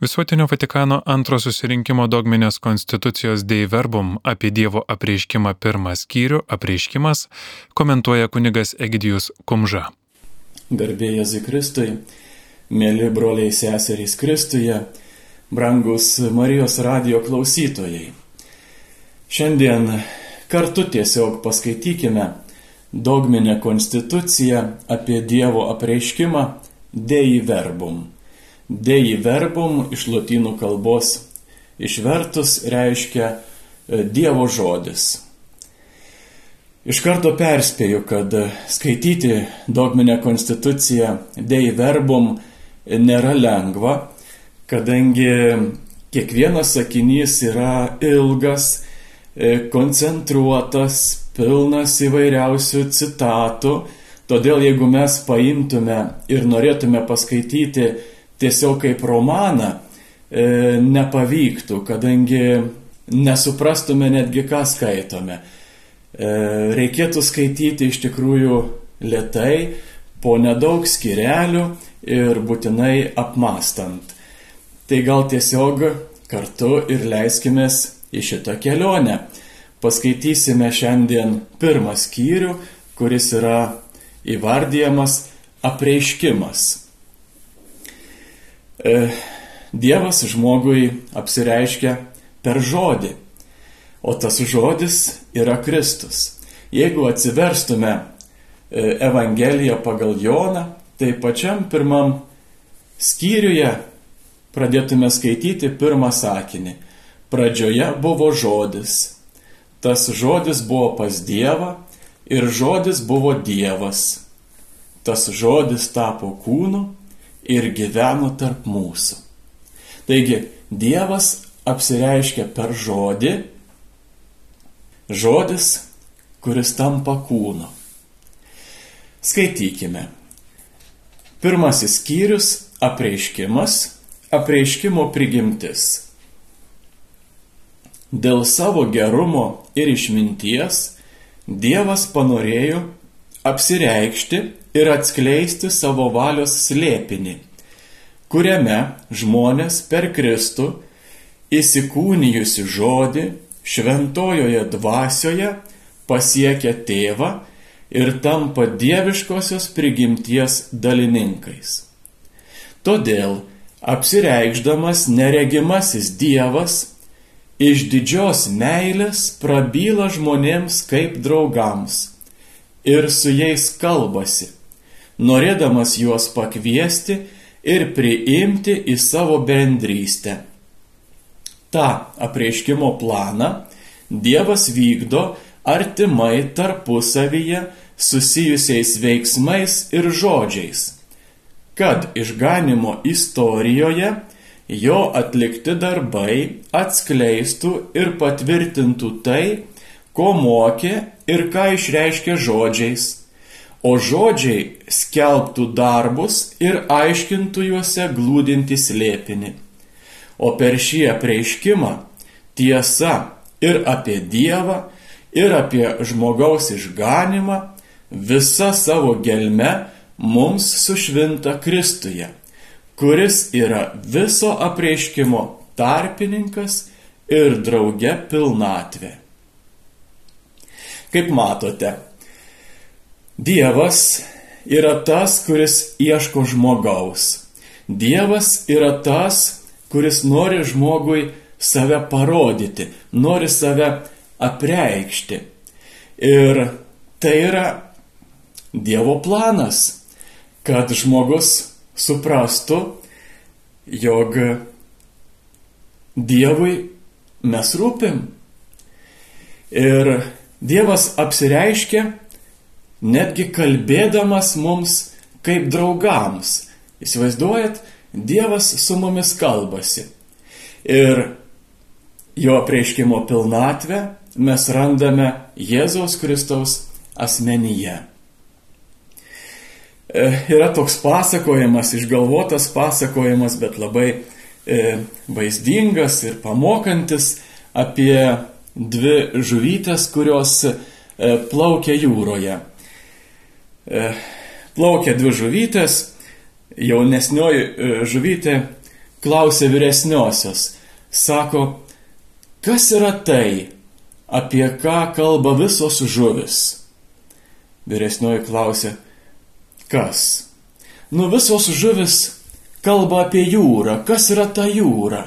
Visuotinio Vatikano antro susirinkimo dogminės konstitucijos Dei Verbum apie Dievo apreiškimą pirmą skyrių apreiškimas komentuoja kunigas Egidijus Kumža. Garbė Jėzui Kristui, mėly broliai seserys Kristuje, brangus Marijos radio klausytojai. Šiandien kartu tiesiog paskaitykime dogminę konstituciją apie Dievo apreiškimą Dei Verbum Dei verbum iš lotynų kalbos išvertus reiškia e, Dievo žodis. Iš karto perspėju, kad skaityti dogminę konstituciją Dei verbum nėra lengva, kadangi kiekvienas sakinys yra ilgas, e, koncentruotas, pilnas įvairiausių citatų, todėl jeigu mes paimtume ir norėtume paskaityti tiesiog kaip romaną e, nepavyktų, kadangi nesuprastume netgi, ką skaitome. E, reikėtų skaityti iš tikrųjų lietai, po nedaug skirelių ir būtinai apmastant. Tai gal tiesiog kartu ir leiskime į šitą kelionę. Paskaitysime šiandien pirmą skyrių, kuris yra įvardyjamas apreiškimas. E, Dievas žmogui apsireiškia per žodį, o tas žodis yra Kristus. Jeigu atsiverstume e, Evangeliją pagal Joną, tai pačiam pirmam skyriuje pradėtume skaityti pirmą sakinį. Pradžioje buvo žodis. Tas žodis buvo pas Dievą ir žodis buvo Dievas. Tas žodis tapo kūnu ir gyveno tarp mūsų. Taigi, Dievas apsireiškia per žodį, žodis, kuris tampa kūnu. Skaitykime. Pirmasis skyrius - apreiškimas, apreiškimo prigimtis. Dėl savo gerumo ir išminties Dievas panorėjo apsireikšti ir atskleisti savo valios slėpinį, kuriame žmonės per Kristų įsikūnijusi žodį šventojoje dvasioje pasiekia tėvą ir tampa dieviškosios prigimties dalininkais. Todėl apsireikšdamas neregimasis Dievas iš didžios meilės prabyla žmonėms kaip draugams ir su jais kalbasi, norėdamas juos pakviesti ir priimti į savo bendrystę. Ta apreiškimo planą Dievas vykdo artimai tarpusavyje susijusiais veiksmais ir žodžiais, kad išganimo istorijoje jo atlikti darbai atskleistų ir patvirtintų tai, ko mokė ir ką išreiškė žodžiais, o žodžiai skelbtų darbus ir aiškintų juose glūdinti slėpinį. O per šį apreiškimą tiesa ir apie Dievą, ir apie žmogaus išganimą visa savo gelme mums sušvinta Kristuje, kuris yra viso apreiškimo tarpininkas ir drauge pilnatvė. Kaip matote, Dievas yra tas, kuris ieško žmogaus. Dievas yra tas, kuris nori žmogui save parodyti, nori save apreikšti. Ir tai yra Dievo planas, kad žmogus suprastų, jog Dievui mes rūpim. Ir Dievas apsireiškia netgi kalbėdamas mums kaip draugams. Įsivaizduojat, Dievas su mumis kalbasi. Ir jo prieškimo pilnatvę mes randame Jėzaus Kristaus asmenyje. E, yra toks pasakojimas, išgalvotas pasakojimas, bet labai e, vaizdingas ir pamokantis apie dvi žuvytės, kurios e, plaukia jūroje. E, plaukia dvi žuvytės, jaunesnioji e, žuvytė klausė vyresniosios, sako, kas yra tai, apie ką kalba visos žuvis? Vyresnioji klausė, kas? Nu visos žuvis kalba apie jūrą, kas yra ta jūra?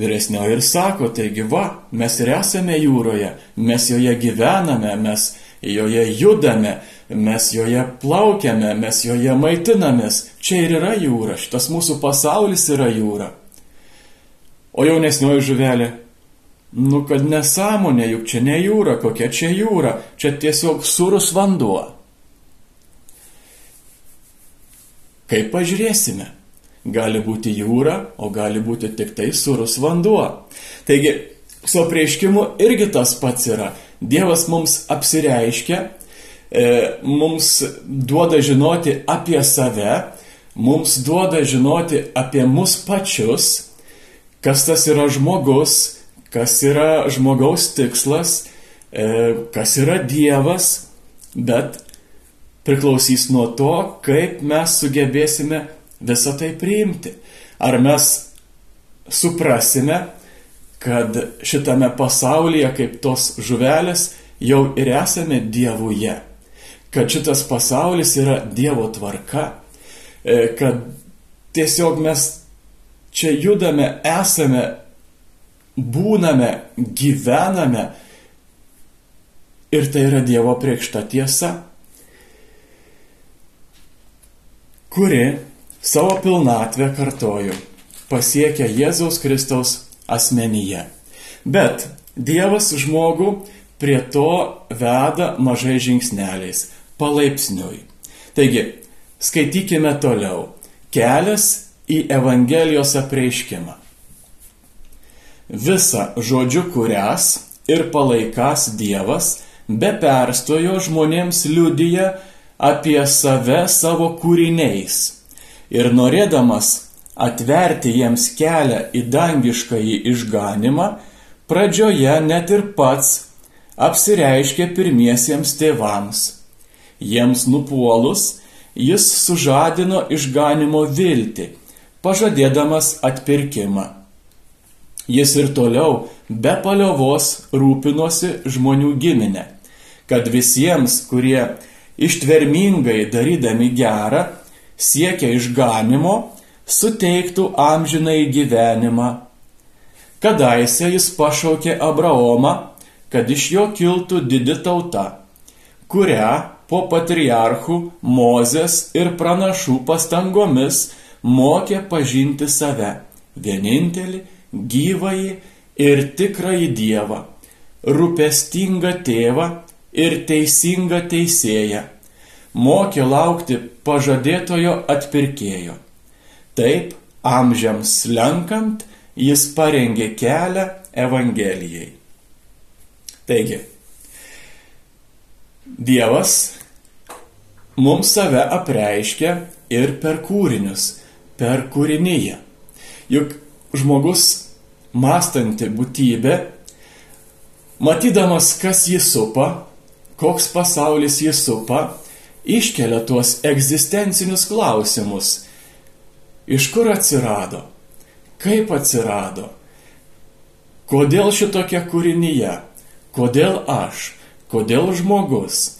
Vyresnioji ir sako, taigi va, mes ir esame jūroje, mes joje gyvename, mes joje judame, mes joje plaukiame, mes joje maitinamės. Čia ir yra jūra, šitas mūsų pasaulis yra jūra. O jaunesnioji žuvelė, nu kad nesąmonė, juk čia ne jūra, kokia čia jūra, čia tiesiog surus vanduo. Kaip pažiūrėsime? gali būti jūra, o gali būti tik tai surus vanduo. Taigi, su apreiškimu irgi tas pats yra. Dievas mums apsireiškia, e, mums duoda žinoti apie save, mums duoda žinoti apie mus pačius, kas tas yra žmogus, kas yra žmogaus tikslas, e, kas yra Dievas, bet priklausys nuo to, kaip mes sugebėsime visą tai priimti. Ar mes suprasime, kad šitame pasaulyje, kaip tos žuvelės, jau ir esame Dievuje, kad šitas pasaulis yra Dievo tvarka, e, kad tiesiog mes čia judame, esame, būname, gyvename. Ir tai yra Dievo priekšta tiesa, kuri Savo pilnatvę kartoju, pasiekia Jėzaus Kristaus asmenyje. Bet Dievas žmogų prie to veda mažai žingsneliais, palaipsniui. Taigi, skaitykime toliau. Kelias į Evangelijos apreiškimą. Visa žodžiu kurias ir palaikas Dievas be perstojo žmonėms liudyja apie save savo kūriniais ir norėdamas atverti jiems kelią į dangiškąjį išganimą, pradžioje net ir pats apsireiškė pirmiesiems tėvams. Jiems nupuolus, jis sužadino išganimo viltį, pažadėdamas atpirkimą. Jis ir toliau be paliovos rūpinosi žmonių giminę, kad visiems, kurie ištvermingai darydami gerą, siekia išganimo, suteiktų amžinai gyvenimą. Kadaise jis pašaukė Abraomą, kad iš jo kiltų didi tauta, kurią po patriarchų Mozės ir pranašų pastangomis mokė pažinti save, vienintelį, gyvąjį ir tikrąjį Dievą, rūpestingą tėvą ir teisingą teisėją mokė laukti pažadėtojo atpirkėjo. Taip, amžiams lenkant, jis parengė kelią Evangelijai. Taigi, Dievas mums save apreiškia ir per kūrinius, per kūrinyje. Juk žmogus mąstanti būtybė, matydamas, kas jį supa, koks pasaulis jį supa, iškelia tuos egzistencinius klausimus. Iš kur atsirado? Kaip atsirado? Kodėl šitokia kūrinyje? Kodėl aš? Kodėl žmogus?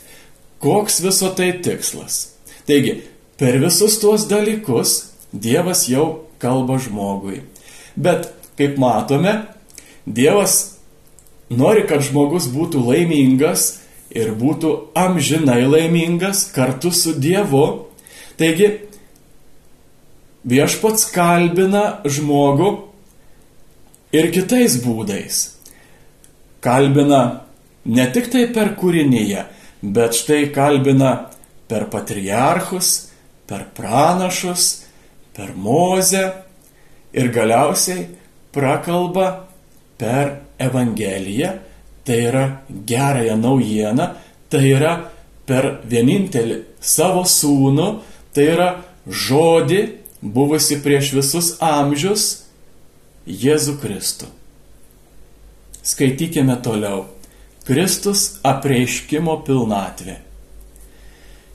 Koks viso tai tikslas? Taigi, per visus tuos dalykus Dievas jau kalba žmogui. Bet, kaip matome, Dievas nori, kad žmogus būtų laimingas ir būtų amžinai laimingas kartu su Dievu. Taigi, viešpats kalbina žmogų ir kitais būdais. Kalbina ne tik tai per kūrinyje, bet štai kalbina per patriarchus, per pranašus, per mozę ir galiausiai prakalba per Evangeliją tai yra gerąją naujieną, tai yra per vienintelį savo sūnų, tai yra žodį, buvusi prieš visus amžius, Jėzų Kristų. Skaitykime toliau. Kristus apreiškimo pilnatvė.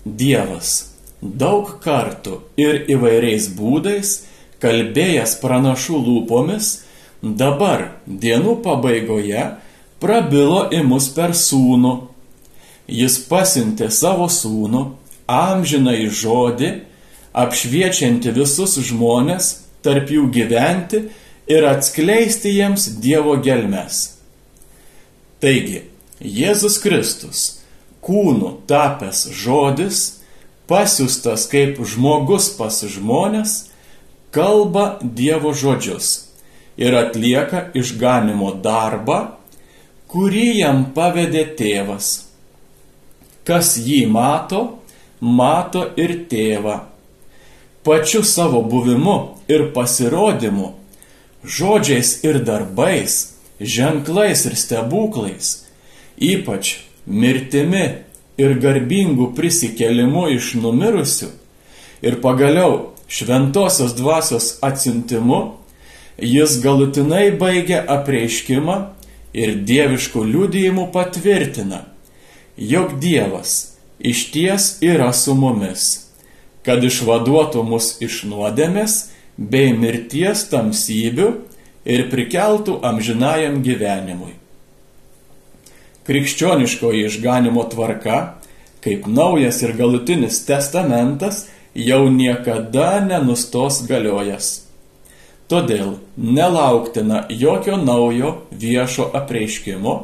Dievas daug kartų ir įvairiais būdais kalbėjęs pranašų lūpomis, dabar dienų pabaigoje prabilo į mus per sūnų. Jis pasintė savo sūnų, amžiną į žodį, apšviečianti visus žmonės, tarp jų gyventi ir atskleisti jiems Dievo gelmes. Taigi, Jėzus Kristus, kūnų tapęs žodis, pasiustas kaip žmogus pas žmonės, kalba Dievo žodžius ir atlieka išganimo darbą, kurį jam pavedė tėvas. Kas jį mato, mato ir tėvą. Pačiu savo buvimu ir pasirodymu, žodžiais ir darbais, ženklais ir stebuklais, ypač mirtimi ir garbingų prisikelimu iš numirusių ir pagaliau šventosios dvasios atsintimu, jis galutinai baigia apreiškimą ir dieviškų liudijimų patvirtina, jog Dievas iš ties yra su mumis, kad išvaduotų mus iš nuodėmės bei mirties tamsybių ir prikeltų amžinajam gyvenimui. Krikščioniškoji išganimo tvarka, kaip naujas ir galutinis testamentas, jau niekada nenustos galiojas. Todėl nelauktina jokio naujo viešo apreiškimo,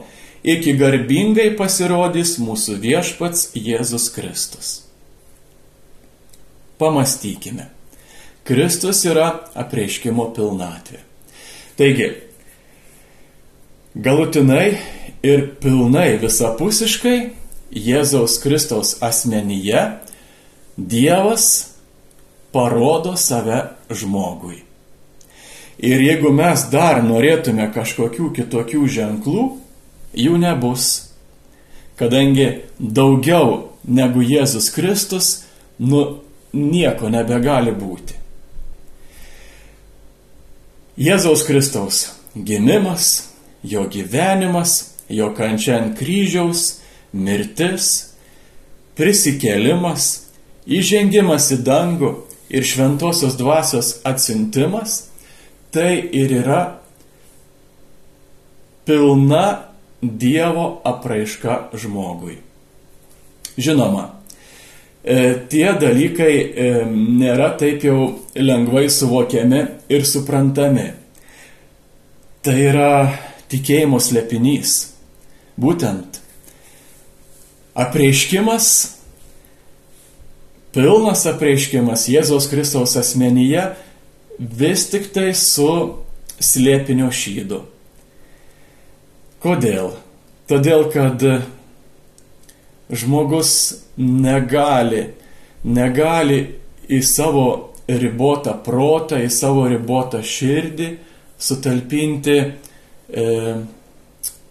iki garbingai pasirodys mūsų viešpats Jėzus Kristus. Pamastykime. Kristus yra apreiškimo pilnatvė. Taigi, galutinai ir pilnai visapusiškai Jėzaus Kristaus asmenyje Dievas parodo save žmogui. Ir jeigu mes dar norėtume kažkokių kitokių ženklų, jų nebus. Kadangi daugiau negu Jėzus Kristus, nu nieko nebegali būti. Jėzaus Kristaus gimimas, jo gyvenimas, jo kančia ant kryžiaus, mirtis, prisikėlimas, įžengimas į dangų ir šventosios dvasios atsintimas, tai ir yra pilna Dievo apraiška žmogui. Žinoma, tie dalykai e, nėra taip jau lengvai suvokiami ir suprantami. Tai yra tikėjimo slėpinys. Būtent apreiškimas, pilnas apreiškimas Jėzaus Kristaus asmenyje vis tik tai su slėpinio šydu. Kodėl? Todėl, kad žmogus negali, negali į savo ribotą protą, į savo ribotą širdį sutalpinti e,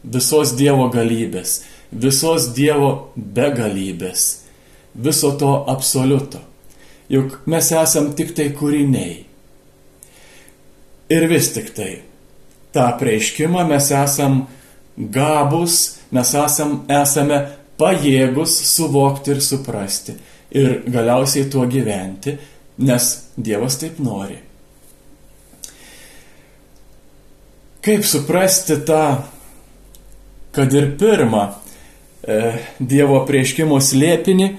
visos Dievo galybės, visos Dievo begalybės, viso to absoliuto. Juk mes esam tik tai kūriniai. Ir vis tik tai, tą prieiškimą mes esam gabus, mes esam, esame pajėgus suvokti ir suprasti ir galiausiai tuo gyventi, nes Dievas taip nori. Kaip suprasti tą, kad ir pirmą e, Dievo prieškimo slėpinį,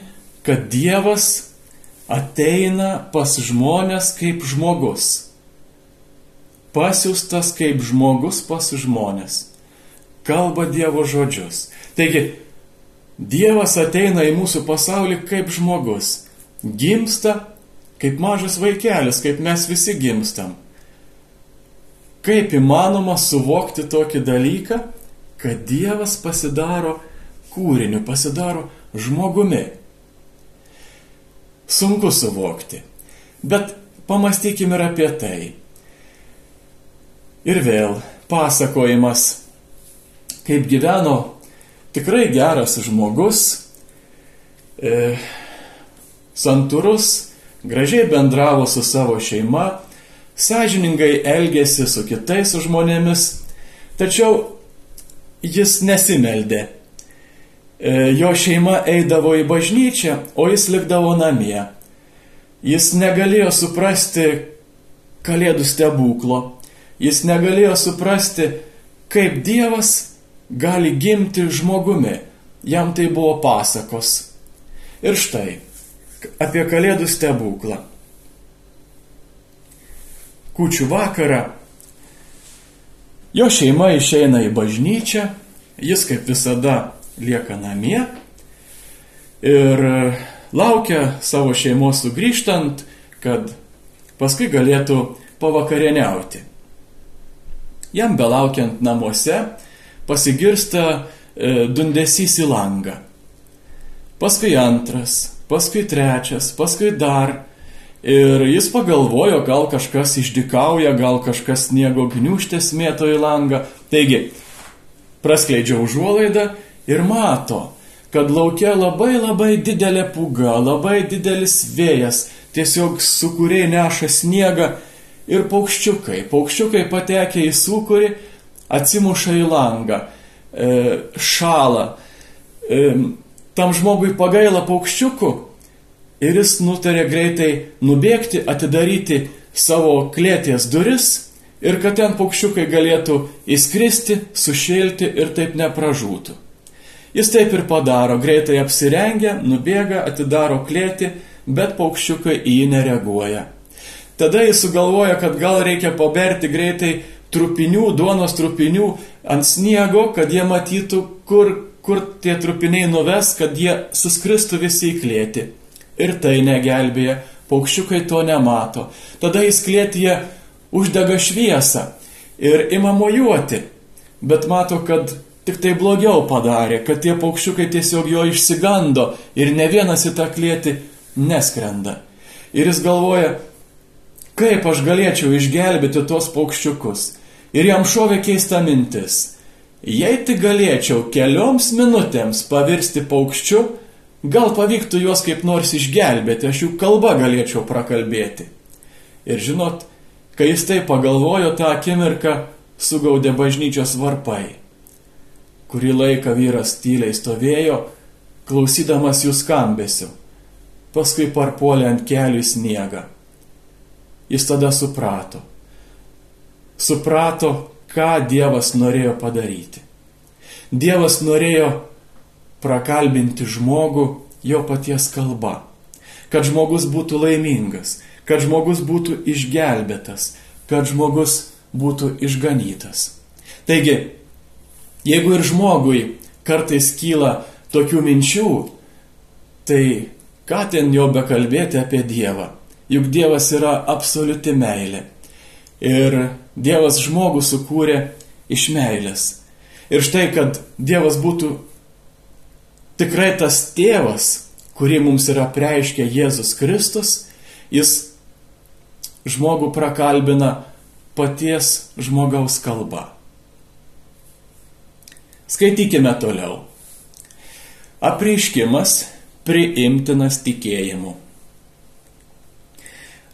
kad Dievas ateina pas žmonės kaip žmogus. Pasiustas kaip žmogus pas žmonės. Kalba Dievo žodžius. Taigi, Dievas ateina į mūsų pasaulį kaip žmogus. Gimsta kaip mažas vaikelis, kaip mes visi gimstam. Kaip įmanoma suvokti tokį dalyką, kad Dievas pasidaro kūriniu, pasidaro žmogumi. Sunku suvokti, bet pamastykime ir apie tai. Ir vėl pasakojimas, kaip gyveno tikrai geras žmogus, e, santūrus, gražiai bendravo su savo šeima, sąžiningai elgėsi su kitais žmonėmis, tačiau jis nesimeldė. E, jo šeima eidavo į bažnyčią, o jis likdavo namie. Jis negalėjo suprasti, Kalėdų stebuklo. Jis negalėjo suprasti, kaip Dievas gali gimti žmogumi. Jam tai buvo pasakos. Ir štai, apie Kalėdų stebuklą. Kūčių vakarą jo šeima išeina į bažnyčią, jis kaip visada lieka namie ir laukia savo šeimos sugrįžtant, kad paskui galėtų pavakarieniauti. Jam belaukiant namuose pasigirsta e, dundesys į langą. Paskui antras, paskui trečias, paskui dar. Ir jis pagalvojo, gal kažkas išdikauja, gal kažkas sniego gniuštės mėto į langą. Taigi, praskleidžia užuolaidą ir mato, kad laukia labai labai didelė puga, labai didelis vėjas, tiesiog sukūriai neša sniegą ir paukščiukai. Paukščiukai patekia į sukūrį, atsimuša į langą, e, šalą. E, tam žmogui pagaila paukščiukų ir jis nutarė greitai nubėgti, atidaryti savo klėties duris ir kad ten paukščiukai galėtų įskristi, sušilti ir taip nepražūtų. Jis taip ir padaro, greitai apsirengia, nubėga, atidaro klėtį bet paukščiukai į jį nereaguoja. Tada jis sugalvoja, kad gal reikia paberti greitai trupinių, duonos trupinių ant sniego, kad jie matytų, kur, kur tie trupiniai nuves, kad jie suskristų visi į klėtį. Ir tai negelbėja, paukščiukai to nemato. Tada jis klėtyje uždega šviesą ir ima mojuoti, bet mato, kad tik tai blogiau padarė, kad tie paukščiukai tiesiog jo išsigando ir ne vienas į tą klėtį neskrenda. Ir jis galvoja, kaip aš galėčiau išgelbėti tuos paukščiukus. Ir jam šovė keista mintis. Jei tik galėčiau kelioms minutėms pavirsti paukščiu, gal pavyktų juos kaip nors išgelbėti, aš jų kalbą galėčiau prakalbėti. Ir žinot, kai jis tai pagalvojo, tą akimirką sugaudė bažnyčios varpai. Kurį laiką vyras tyliai stovėjo, klausydamas jų skambesiu paskui parpuolė ant kelių sniegą. Jis tada suprato. Suprato, ką Dievas norėjo padaryti. Dievas norėjo prakalbinti žmogų jo paties kalba, kad žmogus būtų laimingas, kad žmogus būtų išgelbėtas, kad žmogus būtų išganytas. Taigi, jeigu ir žmogui kartais kyla tokių minčių, tai Ką ten jau bekalbėti apie Dievą? Juk Dievas yra absoliuti meilė. Ir Dievas žmogų sukūrė iš meilės. Ir štai, kad Dievas būtų tikrai tas tėvas, kurį mums yra preiškę Jėzus Kristus, jis žmogų prakalbina paties žmogaus kalba. Skaitykime toliau. Apreiškimas priimtinas tikėjimu.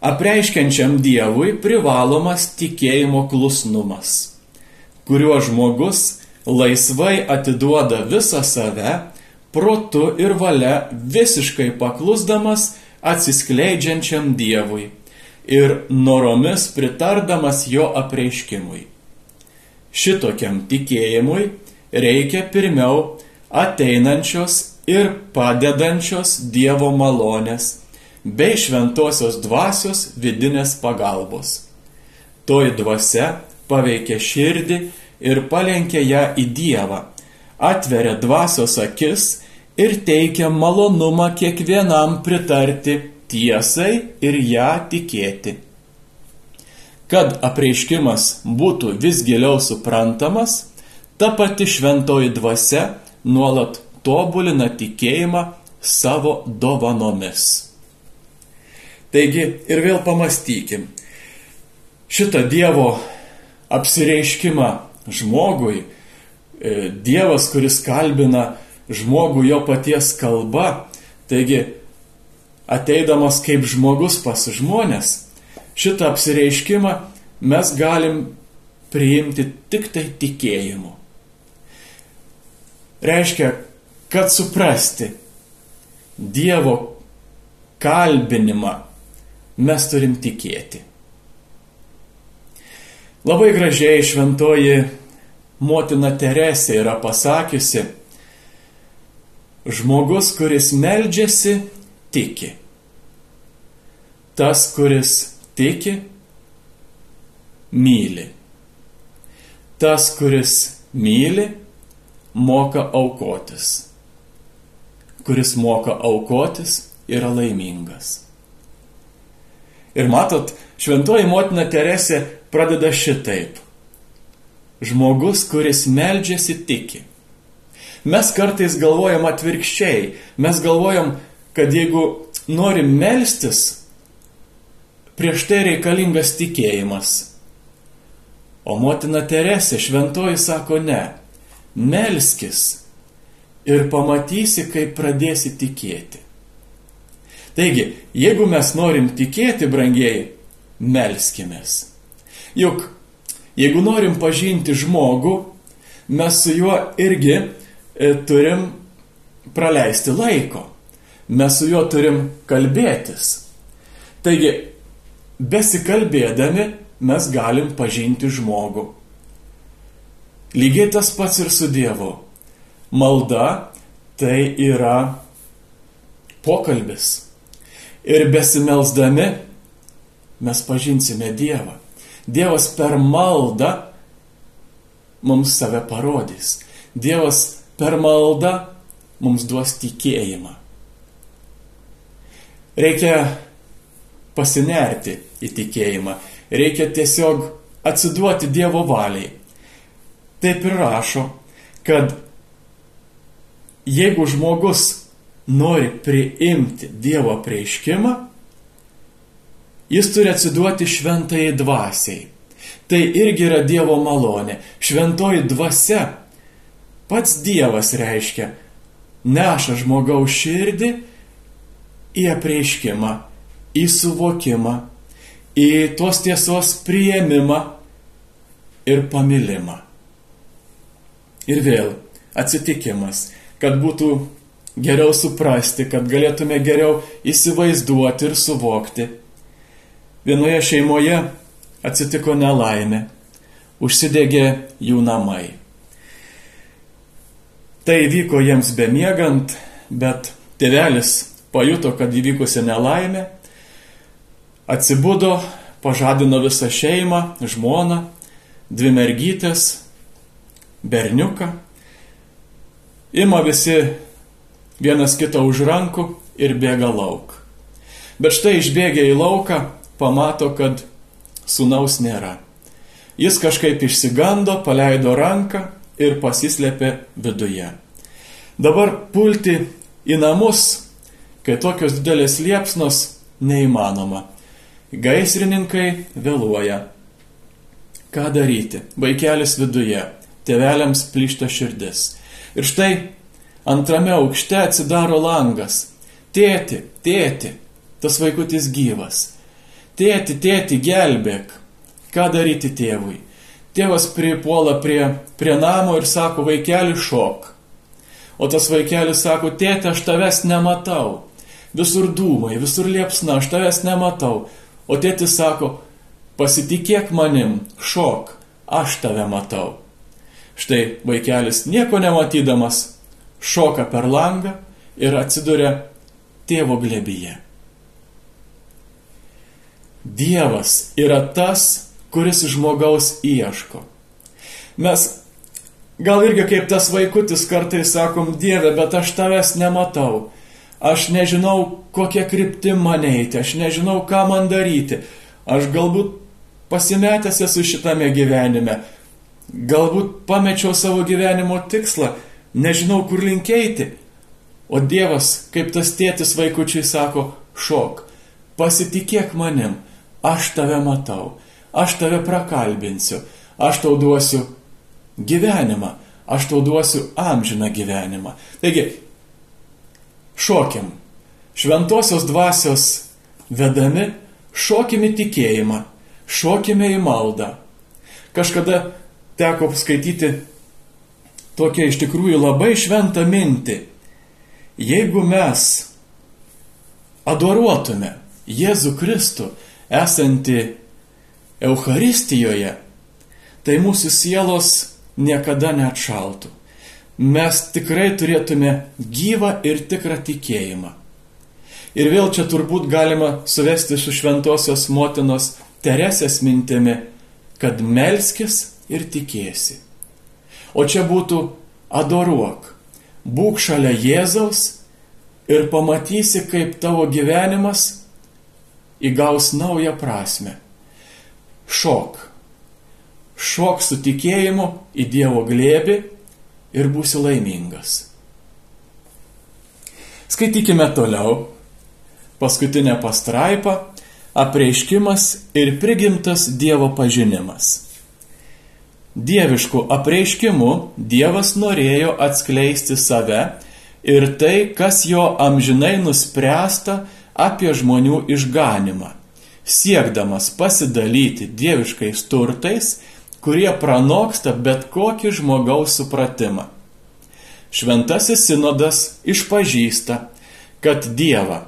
Apreiškiančiam Dievui privalomas tikėjimo klusnumas, kuriuo žmogus laisvai atiduoda visą save, protu ir valia visiškai paklusdamas atsiskleidžiančiam Dievui ir noromis pritardamas jo apreiškimui. Šitokiam tikėjimui reikia pirmiau ateinančios ir padedančios Dievo malonės bei šventosios dvasios vidinės pagalbos. Toji dvasia paveikia širdį ir palenkia ją į Dievą, atveria dvasios akis ir teikia malonumą kiekvienam pritarti tiesai ir ją tikėti. Kad apreiškimas būtų vis giliau suprantamas, ta pati šventoji dvasia nuolat tobulina tikėjimą savo dovanomis. Taigi ir vėl pamastykim. Šitą Dievo apsireiškimą žmogui, e, Dievas, kuris kalbina žmogų jo paties kalba, taigi ateidamas kaip žmogus pas žmonės, šitą apsireiškimą mes galim priimti tik tai tikėjimu. Reiškia, kad suprasti Dievo kalbinimą mes turim tikėti. Labai gražiai šventoji motina Teresė yra pasakiusi, žmogus, kuris meldžiasi, tiki. Tas, kuris tiki, myli. Tas, kuris myli, moka aukotis. Kuris moka aukotis, yra laimingas. Ir matot, šventoji motina Teresė pradeda šitaip. Žmogus, kuris meldžiasi, tiki. Mes kartais galvojam atvirkščiai. Mes galvojam, kad jeigu norim melstis, prieš tai reikalingas tikėjimas. O motina Teresė šventoji sako ne. Melskis ir pamatysi, kaip pradėsi tikėti. Taigi, jeigu mes norim tikėti, brangieji, melskimės. Juk, jeigu norim pažinti žmogų, mes su juo irgi e, turim praleisti laiko. Mes su juo turim kalbėtis. Taigi, besikalbėdami mes galim pažinti žmogų. Lygiai tas pats ir su Dievu. Malda tai yra pokalbis. Ir besimelsdami mes pažinsime Dievą. Dievas per maldą mums save parodys. Dievas per maldą mums duos tikėjimą. Reikia pasinerti į tikėjimą. Reikia tiesiog atsiduoti Dievo valiai. Taip ir rašo, kad jeigu žmogus nori priimti Dievo prieiškimą, jis turi atsiduoti šventai dvasiai. Tai irgi yra Dievo malonė. Šventoji dvasia pats Dievas reiškia, neša žmogaus širdį į apreiškimą, į suvokimą, į tos tiesos prieimimą ir pamilimą. Ir vėl atsitikimas, kad būtų geriau suprasti, kad galėtume geriau įsivaizduoti ir suvokti. Vienoje šeimoje atsitiko nelaimė, užsidegė jų namai. Tai vyko jiems bemiegant, bet tėvelis pajuto, kad įvykusi nelaimė, atsibudo, pažadino visą šeimą, žmoną, dvi mergytės, berniuką. Ima visi vienas kitą už rankų ir bėga lauk. Bet štai išbėgę į lauką, pamato, kad sunaus nėra. Jis kažkaip išsigando, paleido ranką ir pasislėpė viduje. Dabar pulti į namus, kai tokios didelės liepsnos, neįmanoma. Gaisrininkai vėluoja. Ką daryti? Vaikelis viduje. Tėveliams plyšta širdis. Ir štai Antrame aukšte atsidaro langas. Tėti, tėti, tas vaikutis gyvas. Tėti, tėti, gelbėk. Ką daryti tėvui? Tėvas pripuola prie, prie namo ir sako, vaikeli šok. O tas vaikelis sako, tėti, aš tavęs nematau. Visur dūmai, visur liepsna, aš tavęs nematau. O tėtis sako, pasitikėk manim, šok, aš tave matau. Štai vaikelis nieko nematydamas šoka per langą ir atsiduria tėvo glebyje. Dievas yra tas, kuris žmogaus ieško. Mes gal irgi kaip tas vaikutis kartais sakom, Dieve, bet aš tavęs nematau. Aš nežinau, kokia kryptim man eiti, aš nežinau, ką man daryti. Aš galbūt pasimetęs esu šitame gyvenime. Galbūt pamečiau savo gyvenimo tikslą nežinau kur linkėti. O Dievas, kaip tas tėtis vaikučiai sako, šok, pasitikėk manim, aš tave matau, aš tave prakalbinsiu, aš tau duosiu gyvenimą, aš tau duosiu amžiną gyvenimą. Taigi, šokim, šventosios dvasios vedami, šokime tikėjimą, šokime į maldą. Kažkada teko skaityti tokią iš tikrųjų labai šventą mintį. Jeigu mes adoruotume Jėzų Kristų esantį Euharistijoje, tai mūsų sielos niekada neatšaltų. Mes tikrai turėtume gyvą ir tikrą tikėjimą. Ir vėl čia turbūt galima suvesti su šventosios motinos Teresės mintimi, kad melskis ir tikėsi. O čia būtų adoruok, būk šalia Jėzaus ir pamatysi, kaip tavo gyvenimas įgaus naują prasme. Šok. Šok su tikėjimu į Dievo glėbi ir būsi laimingas. Skaitykime toliau. Paskutinė pastraipa - apreiškimas ir prigimtas Dievo pažinimas. Dievišku apreiškimu Dievas norėjo atskleisti save ir tai, kas jo amžinai nuspręsta apie žmonių išganimą, siekdamas pasidalyti dieviškais turtais, kurie pranoksta bet kokį žmogaus supratimą. Šventasis sinodas išpažįsta, kad Dievą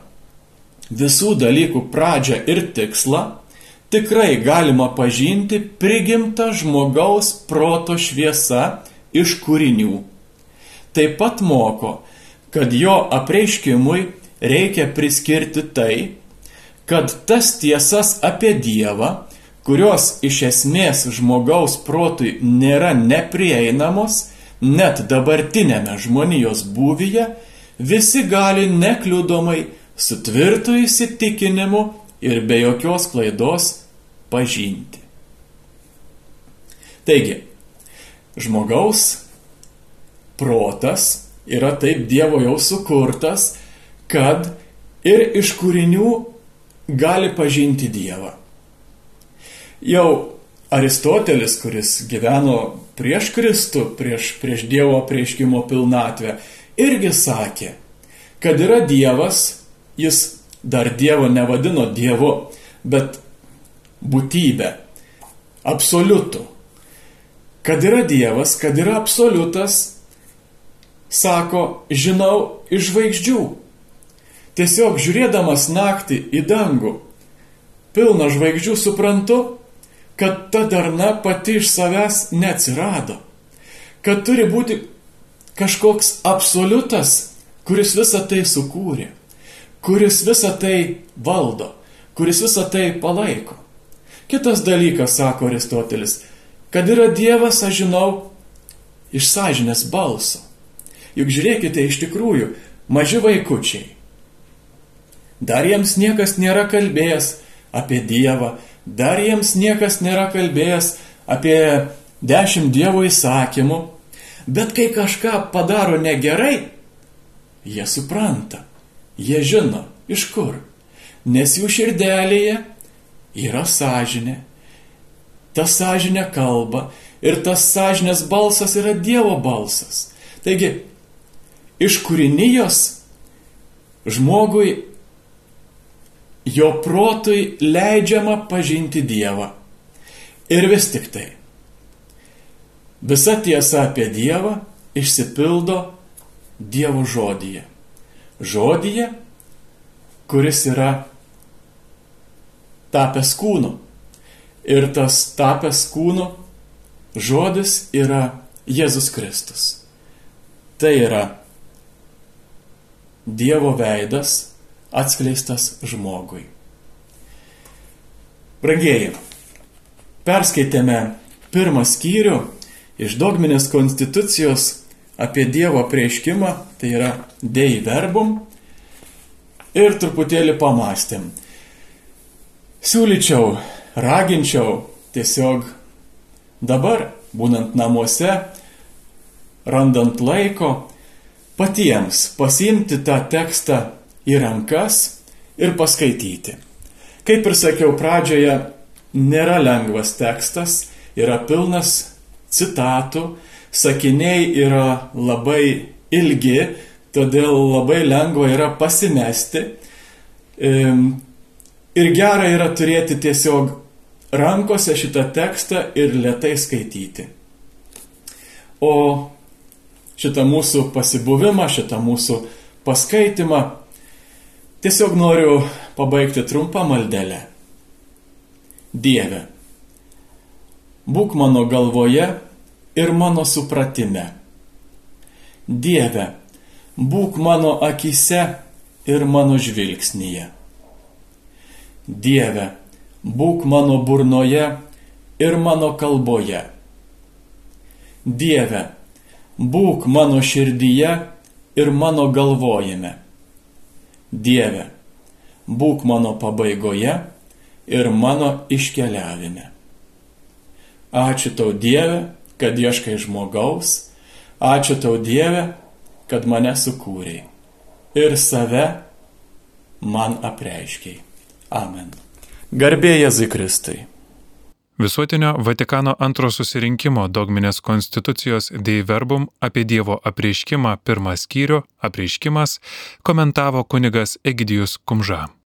visų dalykų pradžią ir tikslą tikrai galima pažinti prigimta žmogaus proto šviesa iš kūrinių. Taip pat moko, kad jo apreiškimui reikia priskirti tai, kad tas tiesas apie Dievą, kurios iš esmės žmogaus protui nėra neprieinamos, net dabartinėme žmonijos būvyje, visi gali nekliudomai su tvirtu įsitikinimu ir be jokios klaidos pažinti. Taigi, žmogaus protas yra taip Dievo jau sukurtas, kad ir iš kūrinių gali pažinti Dievą. Jau Aristotelis, kuris gyveno prieš Kristų, prieš, prieš Dievo prieškimo pilnatvę, irgi sakė, kad yra Dievas, jis dar Dievo nevadino Dievu, bet būtybę, absoliutų. Kad yra Dievas, kad yra absoliutas, sako, žinau iš žvaigždžių. Tiesiog žiūrėdamas naktį į dangų, pilną žvaigždžių suprantu, kad ta darna pati iš savęs neatsirado. Kad turi būti kažkoks absoliutas, kuris visą tai sukūrė, kuris visą tai valdo, kuris visą tai palaiko. Kitas dalykas, sako Aristotelis, kad yra Dievas, aš žinau, iš sąžinės balso. Juk žiūrėkite, iš tikrųjų, maži vaikučiai Dar jiems niekas nėra kalbėjęs apie Dievą, dar jiems niekas nėra kalbėjęs apie dešimt Dievo įsakymų, bet kai kažką padaro negerai, jie supranta, jie žino, iš kur, nes jų širdelėje yra sąžinė, ta sąžinė kalba ir tas sąžinės balsas yra Dievo balsas. Taigi, iš kūrinijos žmogui jo protui leidžiama pažinti Dievą. Ir vis tik tai. Visa tiesa apie Dievą išsipildo Dievo žodyje. Žodyje, kuris yra tapęs kūnu. Ir tas tapęs kūnu žodis yra Jėzus Kristus. Tai yra Dievo veidas atskleistas žmogui. Brangieji, perskaitėme pirmą skyrių iš dogminės konstitucijos apie Dievo prieškimą, tai yra Dei verbum, ir truputėlį pamastėm. Siūlyčiau, raginčiau tiesiog dabar, būnant namuose, randant laiko, patiems pasimti tą tekstą į rankas ir paskaityti. Kaip ir sakiau pradžioje, nėra lengvas tekstas, yra pilnas citatų, sakiniai yra labai ilgi, todėl labai lengva yra pasimesti. Ir gera yra turėti tiesiog rankose šitą tekstą ir lietai skaityti. O šitą mūsų pasibuvimą, šitą mūsų paskaitimą Tiesiog noriu pabaigti trumpą maldelę. Dieve, būk mano galvoje ir mano supratime. Dieve, būk mano akise ir mano žvilgsnyje. Dieve, būk mano burnoje ir mano kalboje. Dieve, būk mano širdyje ir mano galvojime. Dieve, būk mano pabaigoje ir mano iškeliavime. Ačiū tau Dieve, kad ieškai žmogaus, ačiū tau Dieve, kad mane sukūrei ir save man apreiškiai. Amen. Garbė Jėzui Kristui. Visuotinio Vatikano antro susirinkimo dogminės konstitucijos Dei Verbum apie Dievo apreiškimą pirmą skyrių apreiškimas komentavo kunigas Egidijus Kumža.